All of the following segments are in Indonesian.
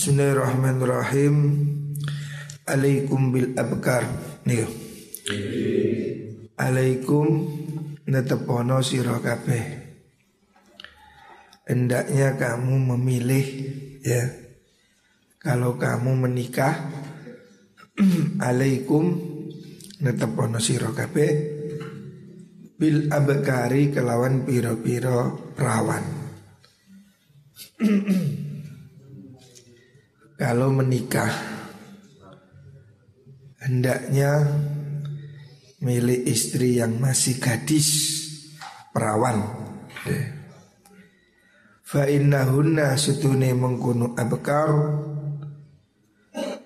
Bismillahirrahmanirrahim. Alaikum bil abkar. Nih. Alaikum netepono sira kabeh. Hendaknya kamu memilih ya. Kalau kamu menikah alaikum netepono sira kabeh bil abkari kelawan piro-piro perawan. Kalau menikah hendaknya milik istri yang masih gadis perawan. Fa innahunna sutune mengkunu abkar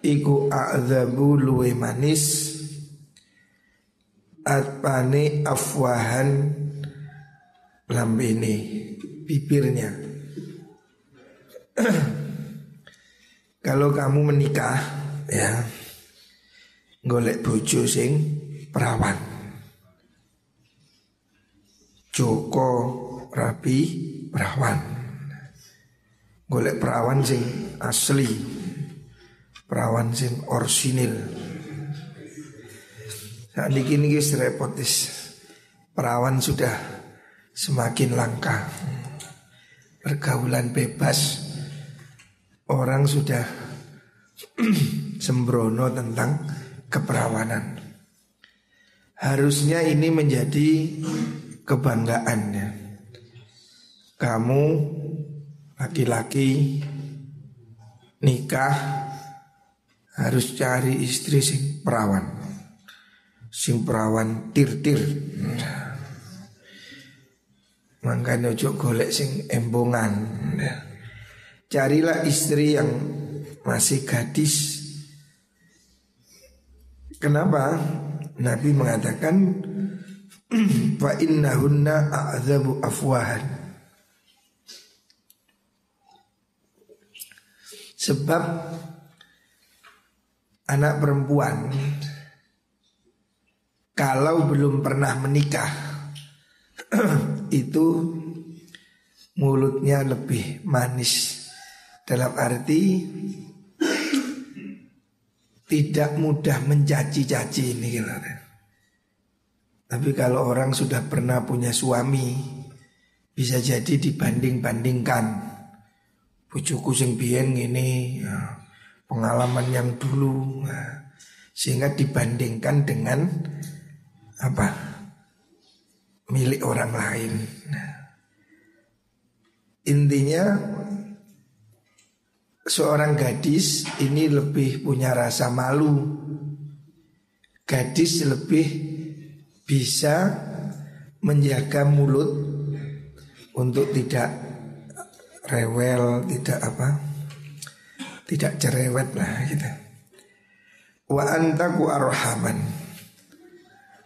iku a'dzabu luwe manis atpane afwahan lambene bibirnya. Kalau kamu menikah ya golek bojo sing perawan. Joko Rabi perawan. Golek perawan sing asli. Perawan sing orsinil Saat ini kini repot Perawan sudah semakin langka. Pergaulan bebas Orang sudah sembrono tentang keperawanan Harusnya ini menjadi kebanggaannya. Kamu laki-laki nikah harus cari istri sing perawan. Sing perawan tir-tir. Makanya ojo golek sing embongan. Carilah istri yang masih gadis. Kenapa? Nabi mengatakan fa innahunna a'dzabu afwahan. Sebab anak perempuan kalau belum pernah menikah itu mulutnya lebih manis dalam arti tidak mudah mencaci-caci ini gitu. Tapi kalau orang sudah pernah punya suami bisa jadi dibanding-bandingkan. Bujuku sing biyen ini ya, pengalaman yang dulu nah, sehingga dibandingkan dengan apa milik orang lain. Nah, intinya seorang gadis ini lebih punya rasa malu. Gadis lebih bisa menjaga mulut untuk tidak rewel, tidak apa, tidak cerewet lah gitu. Wa antaku arhaman.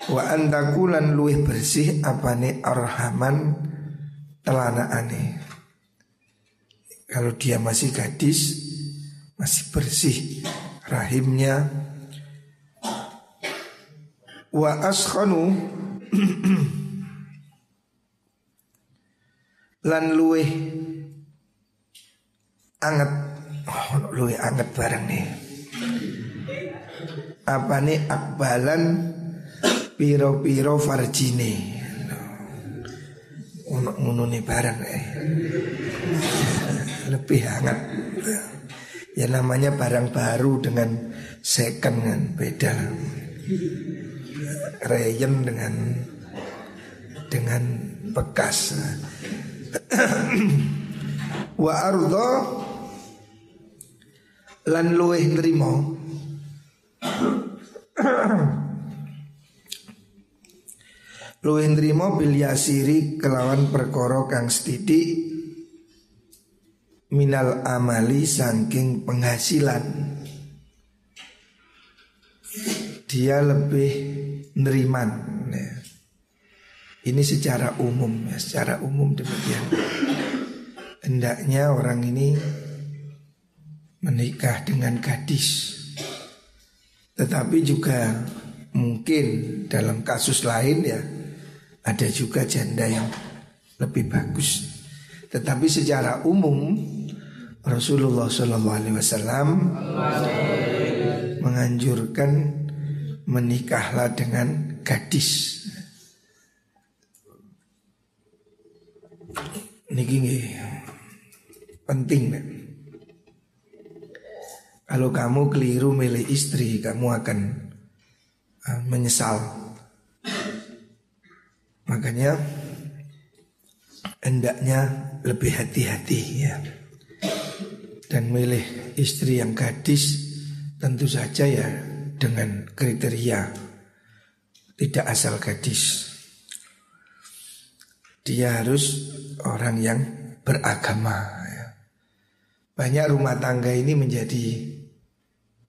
Wa antaku lan luih bersih apane arhaman telana aneh. Kalau dia masih gadis Masih bersih Rahimnya. Wa askhanu Lan luweh Anget. Oh, Luweh anget bareng nih? Apa nih? Akbalan Piro-piro farjine. Ngono nih bareng eh lebih hangat. Ya namanya barang baru dengan second kan beda. Rayen dengan dengan bekas. Wa ardo lan luweh nrimo luweh nrimo bil yasiri kelawan perkara kang sithik minal amali saking penghasilan. Dia lebih neriman. Ya. ini secara umum ya. Secara umum demikian. Hendaknya orang ini menikah dengan gadis. Tetapi juga mungkin dalam kasus lain ya ada juga janda yang lebih bagus. Tetapi secara umum Rasulullah Shallallahu Alaihi Wasallam menganjurkan menikahlah dengan gadis. Niki penting. Kalau kamu keliru milih istri, kamu akan uh, menyesal. Makanya hendaknya lebih hati-hati ya. Dan milih istri yang gadis tentu saja ya dengan kriteria tidak asal gadis. Dia harus orang yang beragama. Ya. Banyak rumah tangga ini menjadi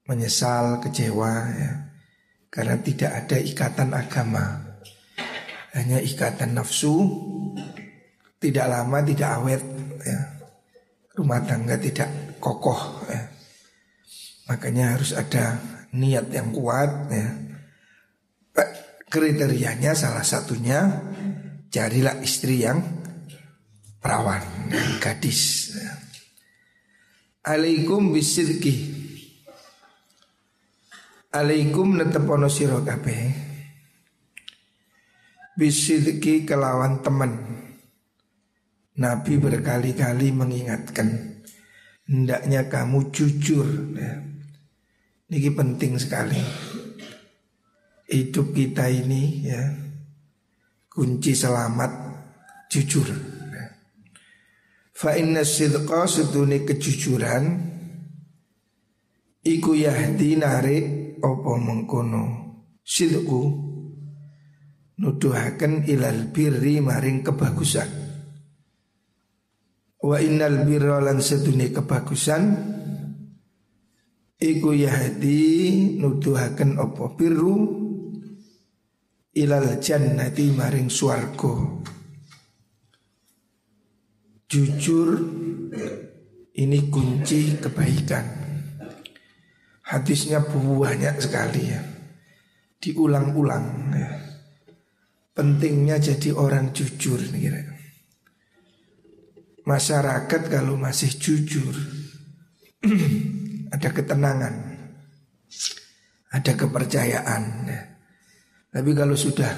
menyesal, kecewa ya. Karena tidak ada ikatan agama. Hanya ikatan nafsu tidak lama, tidak awet ya. Rumah tangga tidak kokoh ya. Makanya harus ada niat yang kuat ya. Kriterianya salah satunya carilah istri yang perawan, gadis. Ya. Alaikum bisidki Alaikum netepono siro kabeh kelawan teman Nabi berkali-kali mengingatkan Hendaknya kamu jujur ya. Ini penting sekali Hidup kita ini ya Kunci selamat Jujur ya. Fa inna sidqa setuni kejujuran Iku yahdi narik opo mengkono sidku nuduhaken ilal birri maring kebagusan wa innal birra lan sedune kebagusan iku yahdi nuduhaken opo birru ilal jannati maring swarga jujur ini kunci kebaikan Hadisnya banyak sekali ya Diulang-ulang ya. Pentingnya jadi orang jujur nih kira. Masyarakat kalau masih jujur Ada ketenangan Ada kepercayaan ya. Tapi kalau sudah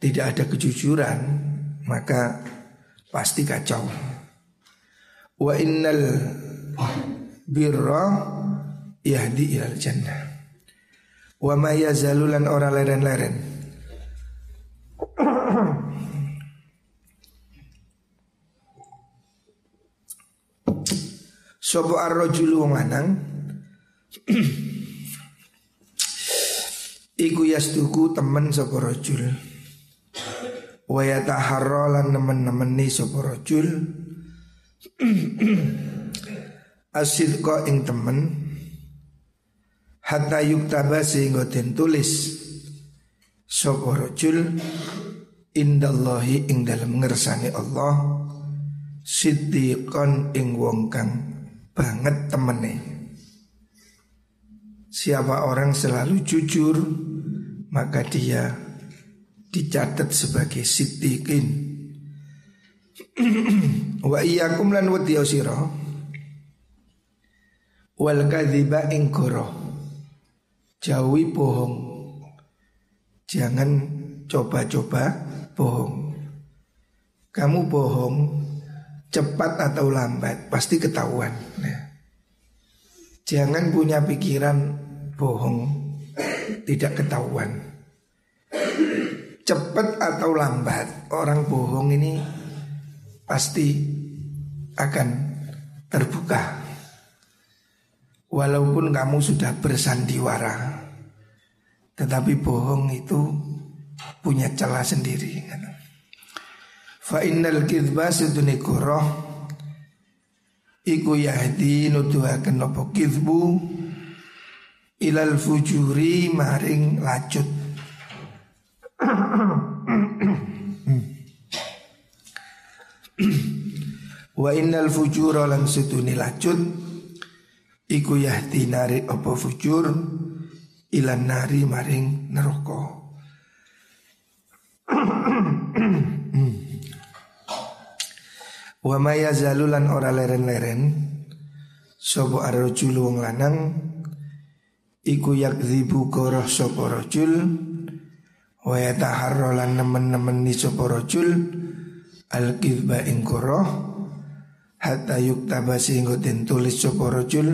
Tidak ada kejujuran Maka pasti kacau Wa innal birra yahdi ilal jannah. Wa ma yazalulan ora leren-leren. Sopo arrojulu wong lanang. Iku yastuku temen sopo rojul. Wa yataharra lan nemen-nemeni sopo rojul. Asidqa ing temen. Hatta yuktaba sehingga tulis sapa rajul indallahi ing dalam ngersani Allah. Siddiqon ing wong kang banget temene siapa orang selalu jujur maka dia dicatat sebagai siddiqin. Wa iyyakum lan wadiya sira. Wal kadhiba ing goroh Jauhi bohong. Jangan coba-coba bohong. Kamu bohong Cepat atau lambat Pasti ketahuan nah. Jangan punya pikiran bohong Tidak ketahuan. Cepat atau lambat Orang bohong ini Pasti akan terbuka. Walaupun kamu sudah bersandiwara Tetapi bohong itu punya celah sendiri Fa innal kidba sedune koroh Iku yahdi nuduhaken nopo kidbu Ilal fujuri maring lacut. Wa innal fujura lan sedune lacut. Iku yahdi nari apa fujur Ilan nari maring neraka Wa maya zalulan ora leren-leren Sopo arrojul wong lanang Iku yakzibu koroh sopo rojul Wa yataharrolan nemen-nemen ni sopo rojul Al-kizba ing koroh Hatta yuktaba sehingga den tulis sopo rojul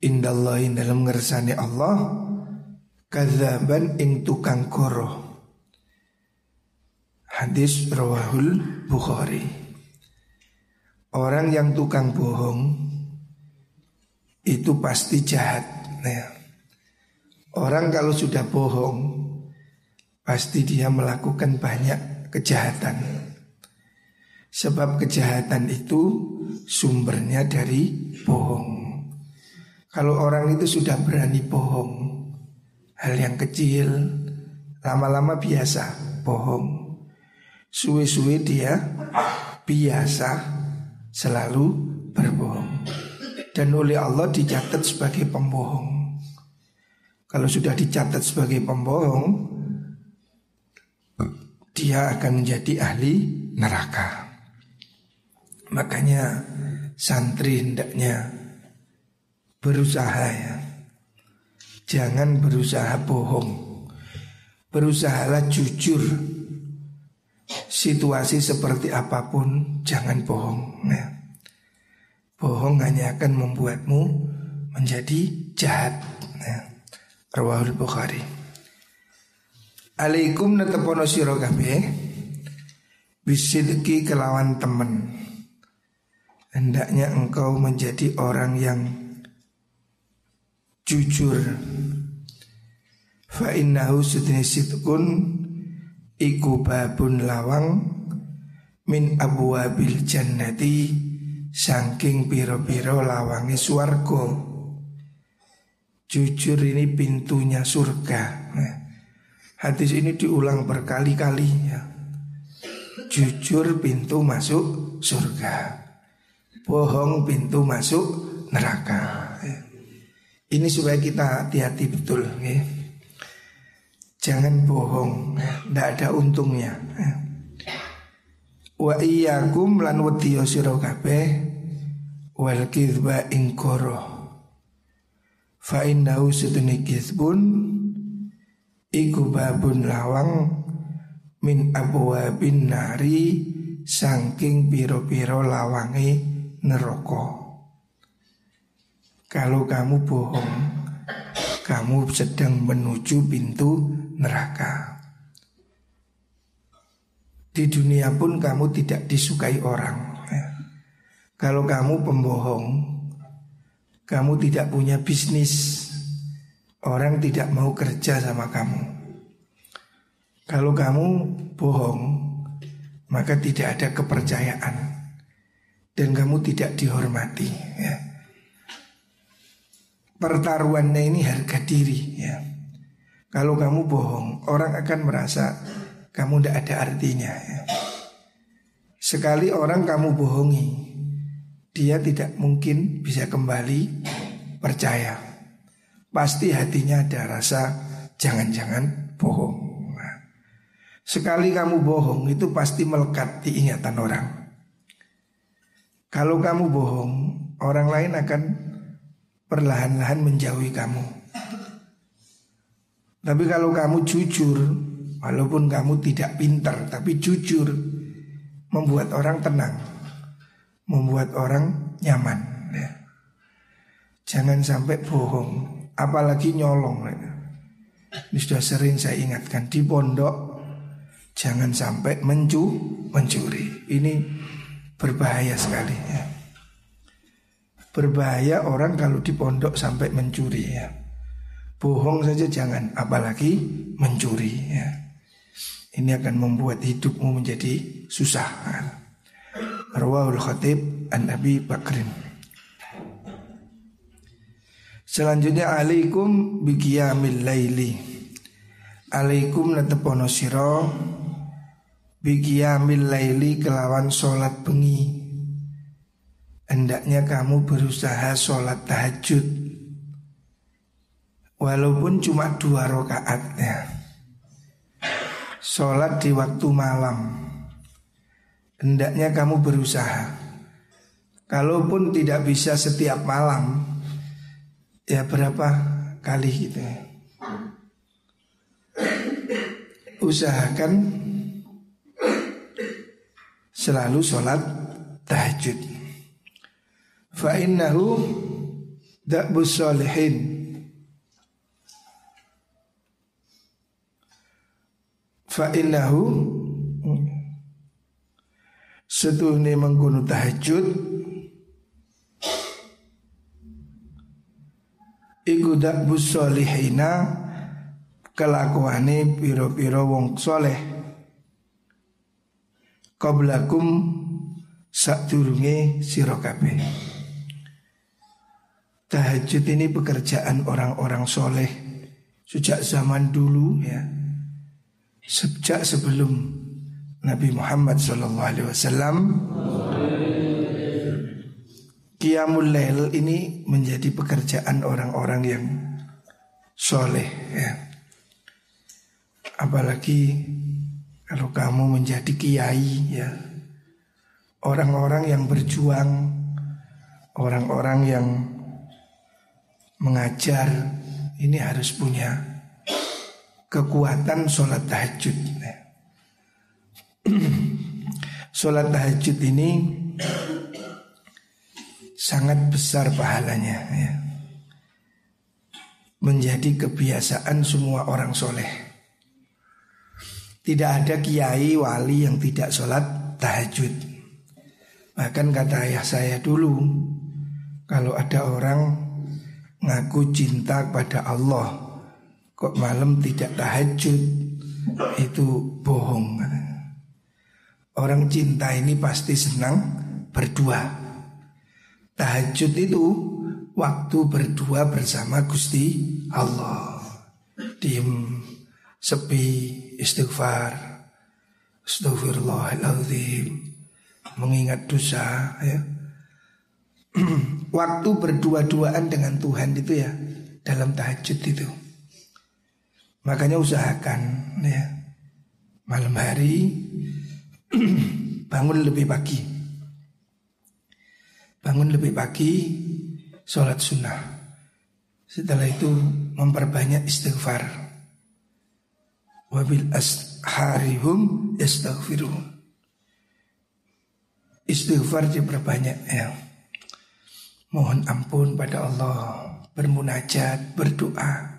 Indallahi dalam ngersani Allah Kazaban ing tukang koroh Hadis rawahul Bukhari Orang yang tukang bohong Itu pasti jahat nah, Orang kalau sudah bohong Pasti dia melakukan banyak kejahatan. Sebab kejahatan itu sumbernya dari bohong. Kalau orang itu sudah berani bohong Hal yang kecil Lama-lama biasa bohong. Suwe-suwe dia biasa selalu berbohong Dan oleh Allah dicatat sebagai pembohong Kalau sudah dicatat sebagai pembohong Dia akan menjadi ahli neraka Makanya santri hendaknya berusaha ya. Jangan berusaha bohong. Berusahalah jujur. Situasi seperti apa pun jangan bohong. Ya. Bohong hanya akan membuatmu menjadi jahat. Ya. Rawahul Bukhari. Alaikum natapono sira kabeh bisidki kelawan teman. Hendaknya engkau menjadi orang yang jujur fa innahu sidqun iku babun lawang min abwabil jannati saking piro-piro lawangi swarga. Jujur ini pintunya surga. Nah, hadis ini diulang berkali-kali ya. Jujur pintu masuk surga. Bohong pintu masuk neraka. Ini supaya kita hati-hati betul ya. Jangan bohong, tidak ada untungnya. Wa iyyakum lan wadiya sira kabeh wal kizba ing Fa innahu sutuni kizbun iku babun lawang min abwabin nari saking piro-piro lawange neraka. Kalau kamu bohong, kamu sedang menuju pintu neraka. Di dunia pun kamu tidak disukai orang. Kalau kamu pembohong, kamu tidak punya bisnis, orang tidak mau kerja sama kamu. Kalau kamu bohong, maka tidak ada kepercayaan dan kamu tidak dihormati. Ya pertaruhannya ini harga diri ya. Kalau kamu bohong, orang akan merasa kamu tidak ada artinya ya. Sekali orang kamu bohongi, dia tidak mungkin bisa kembali percaya. Pasti hatinya ada rasa jangan-jangan bohong. Nah, sekali kamu bohong itu pasti melekat di ingatan orang. Kalau kamu bohong, orang lain akan perlahan-lahan menjauhi kamu. Tapi kalau kamu jujur, walaupun kamu tidak pintar, tapi jujur, membuat orang tenang, membuat orang nyaman. Ya. Jangan sampai bohong, apalagi nyolong. Ya. Ini sudah sering saya ingatkan di pondok, jangan sampai mencu, mencuri. Ini berbahaya sekali. Ya. Berbahaya orang kalau di pondok sampai mencuri ya. Bohong saja jangan, apalagi mencuri ya. Ini akan membuat hidupmu menjadi susah. Rawahul Khatib an Nabi Bakrin. Selanjutnya alaikum biqiyamil laili. Alaikum natepono sira biqiyamil laili kelawan salat bengi hendaknya kamu berusaha sholat tahajud Walaupun cuma dua rakaat ya Sholat di waktu malam hendaknya kamu berusaha. Kalaupun tidak bisa setiap malam, ya berapa kali gitu ya. Usahakan selalu sholat tahajud. Fa innahu da'bus salihin. Fa innahu setuhne mengkono tahajud iku da'bus salihina kelakuane piro-piro wong soleh. Qablakum sadurunge sira kabeh. Tahajud ini pekerjaan orang-orang soleh. Sejak zaman dulu ya sejak sebelum Nabi Muhammad Wasallam Qiyamul Lail ini menjadi pekerjaan orang-orang yang soleh ya. Apalagi kalau kamu menjadi kiai ya Orang-orang yang berjuang Orang-orang yang mengajar Ini harus punya kekuatan sholat tahajud. Sholat tahajud ini sangat besar pahalanya ya. Menjadi kebiasaan semua orang soleh Tidak ada kiai wali yang tidak sholat tahajud Bahkan kata ayah saya dulu Kalau ada orang ngaku cinta kepada Allah Kok malam tidak tahajud Itu bohong Orang cinta ini pasti senang berdua Tahajud itu waktu berdua bersama Gusti Allah. Diem, sepi, istighfar, astagfirullahaladzim, mengingat dosa ya. waktu berdua-duaan dengan Tuhan itu ya dalam tahajud itu. Makanya usahakan ya malam hari bangun lebih pagi bangun lebih pagi, sholat sunnah. Setelah itu memperbanyak istighfar. Wabil asharihum yastaghfirun. Istighfar diperbanyak ya. Mohon ampun pada Allah, bermunajat, berdoa.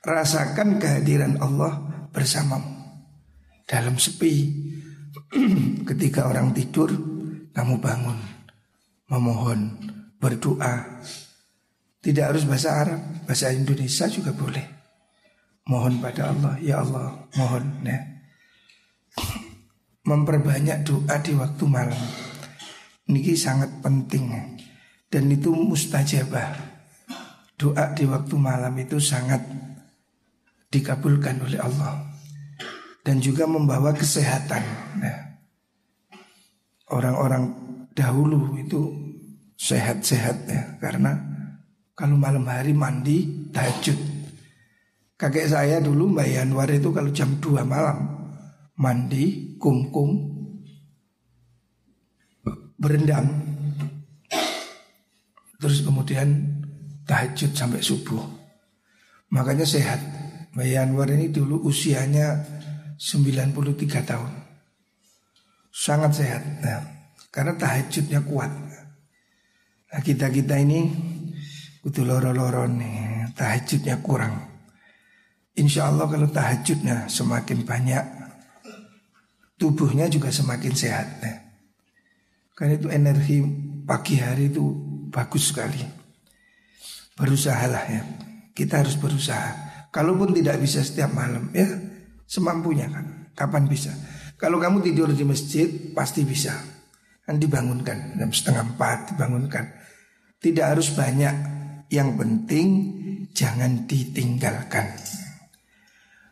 Rasakan kehadiran Allah bersamamu dalam sepi. Ketika orang tidur, kamu bangun memohon, berdoa. Tidak harus bahasa Arab, bahasa Indonesia juga boleh. Mohon pada Allah, ya Allah, mohon ya. Memperbanyak doa di waktu malam. Ini sangat penting dan itu mustajabah. Doa di waktu malam itu sangat dikabulkan oleh Allah dan juga membawa kesehatan. Nah, orang-orang dahulu itu sehat-sehat ya karena kalau malam hari mandi tahajud. Kakek saya dulu Mbak Yanwar itu kalau jam 2 malam mandi kumkum berendam terus kemudian tahajud sampai subuh. Makanya sehat. Mbak Yanwar ini dulu usianya 93 tahun. Sangat sehat. Nah, karena tahajudnya kuat. Nah kita-kita ini kudu loro-loro nih, tahajudnya kurang. Insya Allah kalau tahajudnya semakin banyak, tubuhnya juga semakin sehat. Nah, karena itu energi pagi hari itu bagus sekali. Berusahalah ya, kita harus berusaha. Kalaupun tidak bisa setiap malam ya, semampunya kan. Kapan bisa? Kalau kamu tidur di masjid pasti bisa. Kan dibangunkan jam setengah empat dibangunkan. Tidak harus banyak. Yang penting jangan ditinggalkan.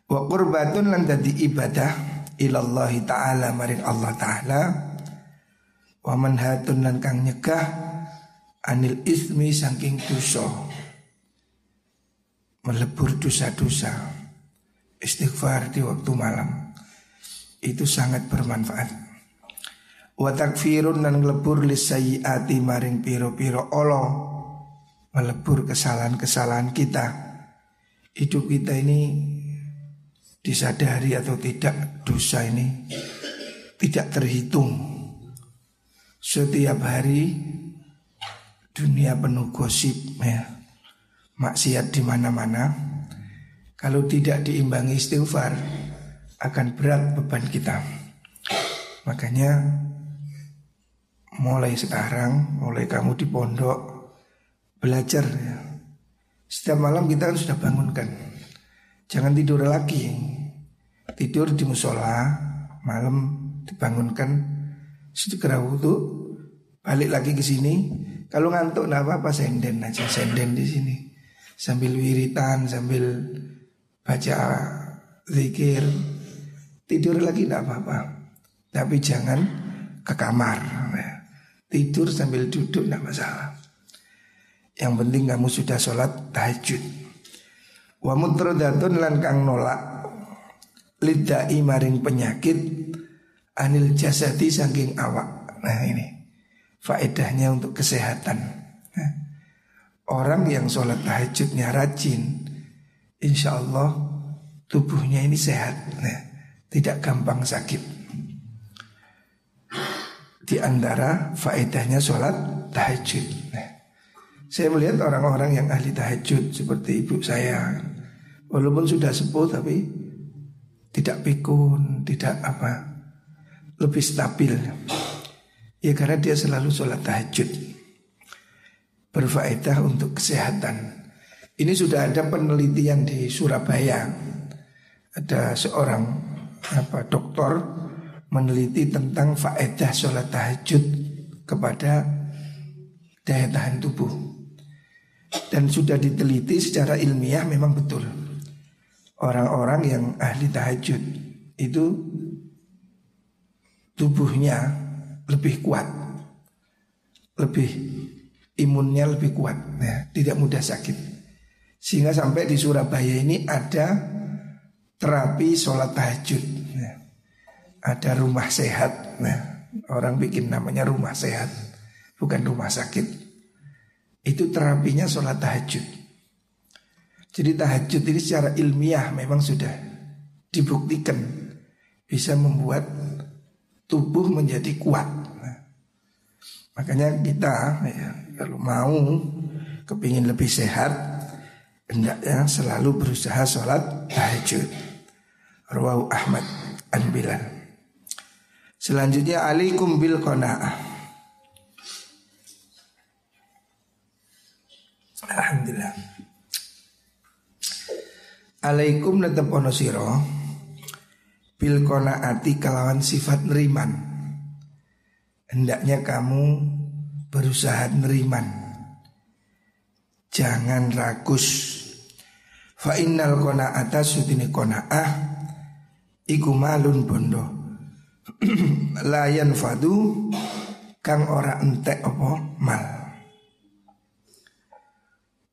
Wa qurbatun lan dadi ibadah ilallah taala maring Allah taala. Wa manhatun lan kang nyegah anil ismi saking dosa melebur dosa-dosa istighfar di waktu malam itu sangat bermanfaat. Wa takfirun dan ngelebur lisayiati maring piro-piro Allah Melebur kesalahan-kesalahan kita. Hidup kita ini disadari atau tidak dosa ini tidak terhitung. Setiap hari dunia penuh gosip ya Maksiat di mana-mana Kalau tidak diimbangi istighfar akan berat beban kita Makanya mulai sekarang, mulai kamu di pondok belajar ya. Setiap malam kita kan sudah bangunkan. Jangan tidur lagi. Tidur di musola, malam dibangunkan segera wudhu, balik lagi ke sini. Kalau ngantuk nggak apa-apa senden aja, senden di sini. Sambil wiritan, sambil baca zikir, tidur lagi nggak apa-apa. Tapi jangan ke kamar. Tidur sambil duduk tidak masalah. Yang penting kamu sudah sholat tahajud. Wa mutrodatun lan kang nolak. Lidai maring penyakit Anil jasadi saking awak. Nah ini Faedahnya untuk kesehatan Orang yang sholat tahajudnya rajin Insya Allah tubuhnya ini sehat nah, Tidak gampang sakit di antara faedahnya sholat tahajud. Nah, saya melihat orang-orang yang ahli tahajud seperti ibu saya, walaupun sudah sepuh tapi tidak pikun, tidak apa, lebih stabil. Ya karena dia selalu sholat tahajud, berfaedah untuk kesehatan. Ini sudah ada penelitian di Surabaya, ada seorang apa dokter meneliti tentang faedah sholat tahajud kepada daya tahan tubuh. Dan sudah diteliti secara ilmiah memang betul. Orang-orang yang ahli tahajud itu tubuhnya lebih kuat. Lebih imunnya lebih kuat, ya, tidak mudah sakit. Sehingga sampai di Surabaya ini ada terapi sholat tahajud. Ya ada rumah sehat. Nah, orang bikin namanya rumah sehat, bukan rumah sakit. Itu terapinya sholat tahajud. Jadi tahajud ini secara ilmiah memang sudah dibuktikan bisa membuat tubuh menjadi kuat. Makanya kita ya, kalau mau kepingin lebih sehat, hendaknya selalu berusaha sholat tahajud. Rawahu Ahmad an Bilal. Selanjutnya alaikum bil qanaah. Alhamdulillah. Alaikum netep ono sira bil qanaati kalawan sifat neriman. Hendaknya kamu berusaha neriman. Jangan rakus. Fa innal qanaata sutini qanaah iku malun bondo layan fadu kang ora entek apa mal.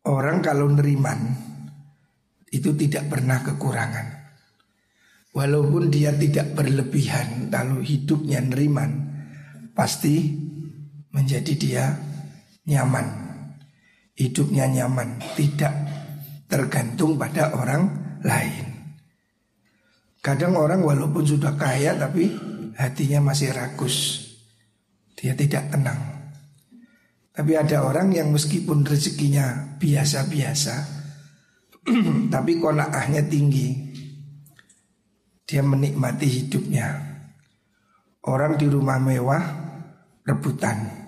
Orang kalau neriman itu tidak pernah kekurangan. Walaupun dia tidak berlebihan kalau hidupnya neriman pasti menjadi dia nyaman. Hidupnya nyaman, tidak tergantung pada orang lain. Kadang orang walaupun sudah kaya tapi hatinya masih rakus. Dia tidak tenang. Tapi ada orang yang meskipun rezekinya biasa-biasa, tapi konaahnya tinggi. Dia menikmati hidupnya. Orang di rumah mewah rebutan.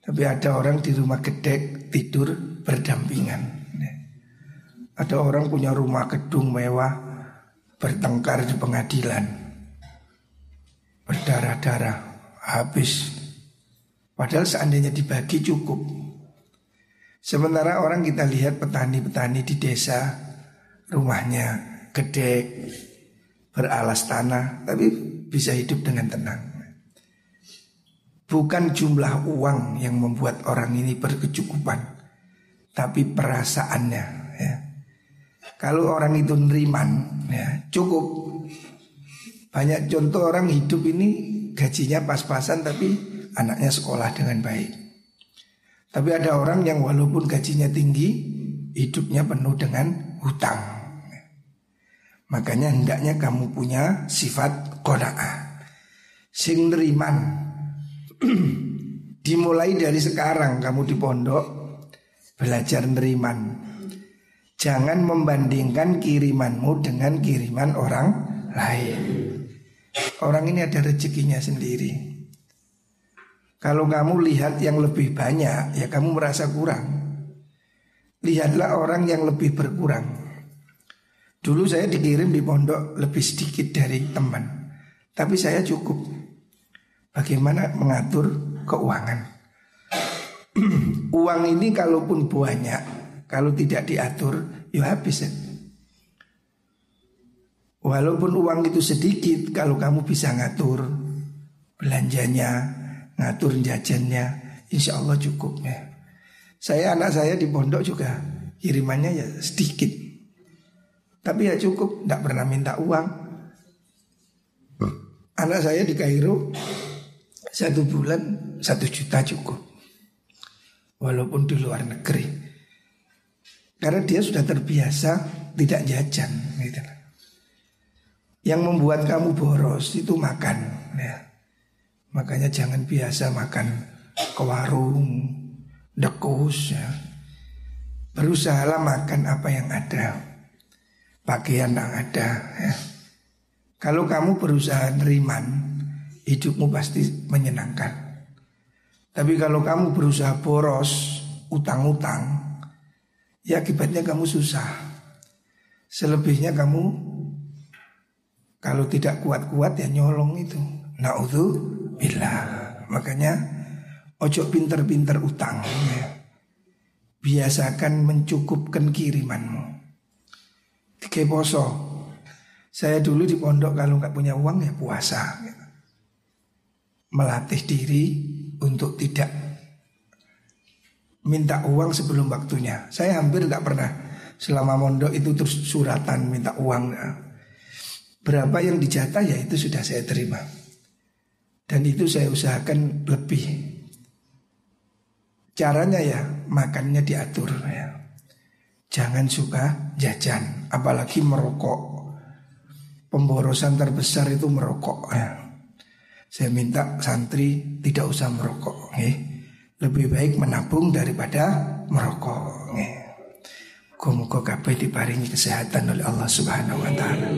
Tapi ada orang di rumah gede tidur berdampingan. Ada orang punya rumah gedung mewah bertengkar di pengadilan berdarah-darah habis. Padahal seandainya dibagi cukup. Sementara orang kita lihat petani-petani di desa rumahnya gede, beralas tanah, tapi bisa hidup dengan tenang. Bukan jumlah uang yang membuat orang ini berkecukupan, tapi perasaannya. Ya. Kalau orang itu neriman, ya, cukup banyak contoh orang hidup ini gajinya pas-pasan tapi anaknya sekolah dengan baik. Tapi ada orang yang walaupun gajinya tinggi, hidupnya penuh dengan hutang. Makanya hendaknya kamu punya sifat kona'ah. Sing neriman. Dimulai dari sekarang kamu di pondok belajar neriman. Jangan membandingkan kirimanmu dengan kiriman orang lain. Orang ini ada rezekinya sendiri. Kalau kamu lihat yang lebih banyak, ya kamu merasa kurang. Lihatlah orang yang lebih berkurang. Dulu saya dikirim di pondok lebih sedikit dari teman, tapi saya cukup. Bagaimana mengatur keuangan? Uang ini kalaupun banyak, kalau tidak diatur, ya habis ya. Walaupun uang itu sedikit, kalau kamu bisa ngatur belanjanya, ngatur jajannya, insya Allah cukup ya. Saya anak saya di pondok juga kirimannya ya sedikit, tapi ya cukup, tidak pernah minta uang. Anak saya di Kairo satu bulan satu juta cukup, walaupun di luar negeri, karena dia sudah terbiasa tidak jajan. Gitu. Yang membuat kamu boros itu makan. Ya. Makanya jangan biasa makan ke warung, dekus ya. Berusahalah makan apa yang ada. Pakaian yang ada ya. Kalau kamu berusaha neriman, hidupmu pasti menyenangkan. Tapi kalau kamu berusaha boros, utang-utang, ya akibatnya kamu susah. Selebihnya kamu kalau tidak kuat-kuat ya nyolong itu. Naudhu Bila Makanya ojo pinter-pinter utang ya. Biasakan mencukupkan kirimanmu Tiga poso Saya dulu di pondok kalau nggak punya uang ya puasa ya. Melatih diri untuk tidak minta uang sebelum waktunya. Saya hampir nggak pernah selama mondok itu terus suratan minta uang. Berapa yang dijatah ya itu sudah saya terima. Dan itu saya usahakan lebih. Caranya ya makannya diatur ya. Jangan suka jajan Apalagi merokok. Pemborosan terbesar itu merokok ya. Saya minta santri tidak usah merokok ya. Lebih baik menabung daripada merokok ya. Muka-muka kabeh diparingi kesehatan oleh Allah Subhanahu wa taala.